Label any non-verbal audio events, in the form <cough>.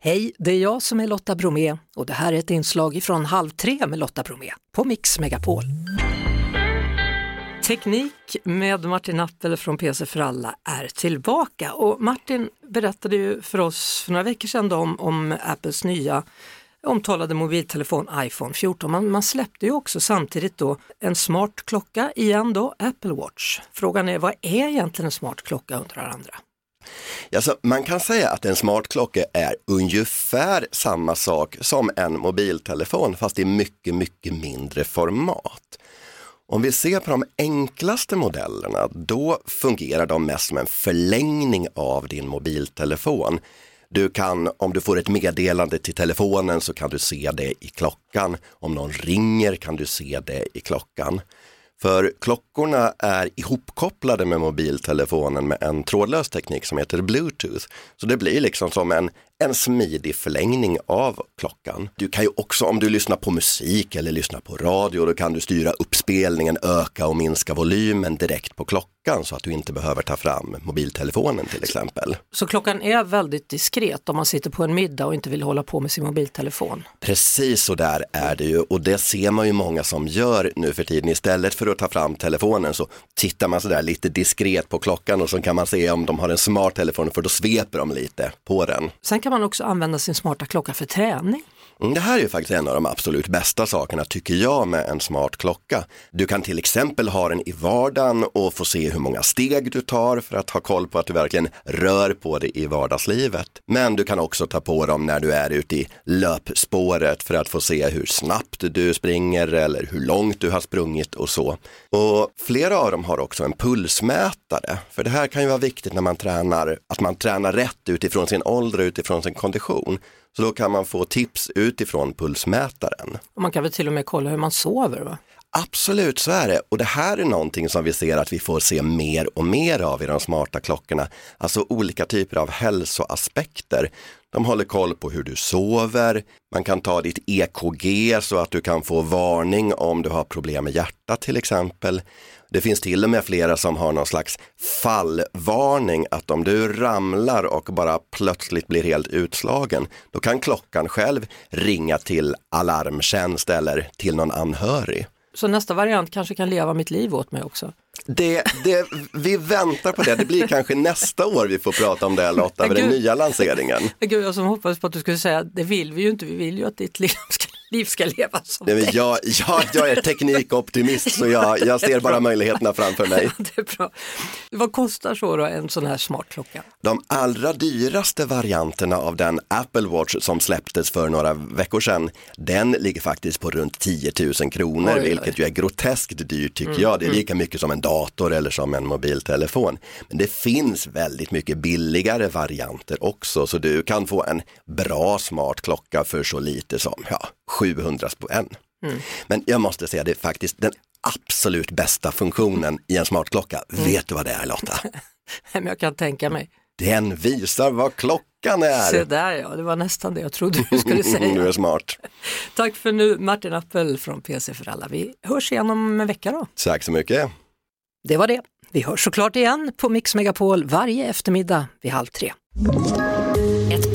Hej, det är jag som är Lotta Bromé och det här är ett inslag från Halv tre med Lotta Bromé på Mix Megapol. Teknik med Martin Appel från PC för alla är tillbaka och Martin berättade ju för oss för några veckor sedan om, om Apples nya omtalade mobiltelefon iPhone 14. Man, man släppte ju också samtidigt då en smart klocka igen då, Apple Watch. Frågan är vad är egentligen en smart klocka undrar andra? Alltså, man kan säga att en smartklocka är ungefär samma sak som en mobiltelefon fast i mycket, mycket mindre format. Om vi ser på de enklaste modellerna, då fungerar de mest som en förlängning av din mobiltelefon. Du kan, om du får ett meddelande till telefonen så kan du se det i klockan. Om någon ringer kan du se det i klockan. För klockorna är ihopkopplade med mobiltelefonen med en trådlös teknik som heter Bluetooth. Så det blir liksom som en, en smidig förlängning av klockan. Du kan ju också, om du lyssnar på musik eller lyssnar på radio, då kan du styra uppspelningen, öka och minska volymen direkt på klockan så att du inte behöver ta fram mobiltelefonen till exempel. Så klockan är väldigt diskret om man sitter på en middag och inte vill hålla på med sin mobiltelefon? Precis så där är det ju och det ser man ju många som gör nu för tiden. Istället för att ta fram telefonen så tittar man sådär lite diskret på klockan och så kan man se om de har en smart telefon för då sveper de lite på den. Sen kan man också använda sin smarta klocka för träning. Mm. Det här är ju faktiskt en av de absolut bästa sakerna tycker jag med en smart klocka. Du kan till exempel ha den i vardagen och få se hur många steg du tar för att ha koll på att du verkligen rör på dig i vardagslivet. Men du kan också ta på dem när du är ute i löpspåret för att få se hur snabbt du springer eller hur långt du har sprungit och så. Och flera av dem har också en pulsmätare, för det här kan ju vara viktigt när man tränar, att man tränar rätt utifrån sin ålder och utifrån sin kondition. Så då kan man få tips utifrån pulsmätaren. Och man kan väl till och med kolla hur man sover? Va? Absolut, så är det. Och det här är någonting som vi ser att vi får se mer och mer av i de smarta klockorna. Alltså olika typer av hälsoaspekter. De håller koll på hur du sover, man kan ta ditt EKG så att du kan få varning om du har problem med hjärtat till exempel. Det finns till och med flera som har någon slags fallvarning att om du ramlar och bara plötsligt blir helt utslagen, då kan klockan själv ringa till alarmtjänst eller till någon anhörig. Så nästa variant kanske kan leva mitt liv åt mig också? Det, det, vi väntar på det, det blir kanske nästa år vi får prata om det Lotta, med den nya lanseringen. Gud, jag som hoppades på att du skulle säga, det vill vi ju inte, vi vill ju att ditt liv ska liv ska leva som Nej, men jag, jag, jag är teknikoptimist så jag, <laughs> jag ser bara möjligheterna framför mig. <laughs> det är bra. Vad kostar så då en sån här smartklocka? De allra dyraste varianterna av den Apple Watch som släpptes för några veckor sedan, den ligger faktiskt på runt 10 000 kronor, oj, oj. vilket ju är groteskt dyrt tycker mm, jag. Det är mm. lika mycket som en dator eller som en mobiltelefon. Men det finns väldigt mycket billigare varianter också, så du kan få en bra smartklocka för så lite som ja, 700 spänn. Mm. Men jag måste säga det är faktiskt den absolut bästa funktionen i en smartklocka. Mm. Vet du vad det är Lotta? <laughs> Men jag kan tänka mig. Den visar vad klockan är. Se där ja, det var nästan det jag trodde du skulle <laughs> säga. du är smart. Tack för nu Martin Appel från PC för alla. Vi hörs igen om en vecka då. Tack så mycket. Det var det. Vi hörs såklart igen på Mix Megapol varje eftermiddag vid halv tre.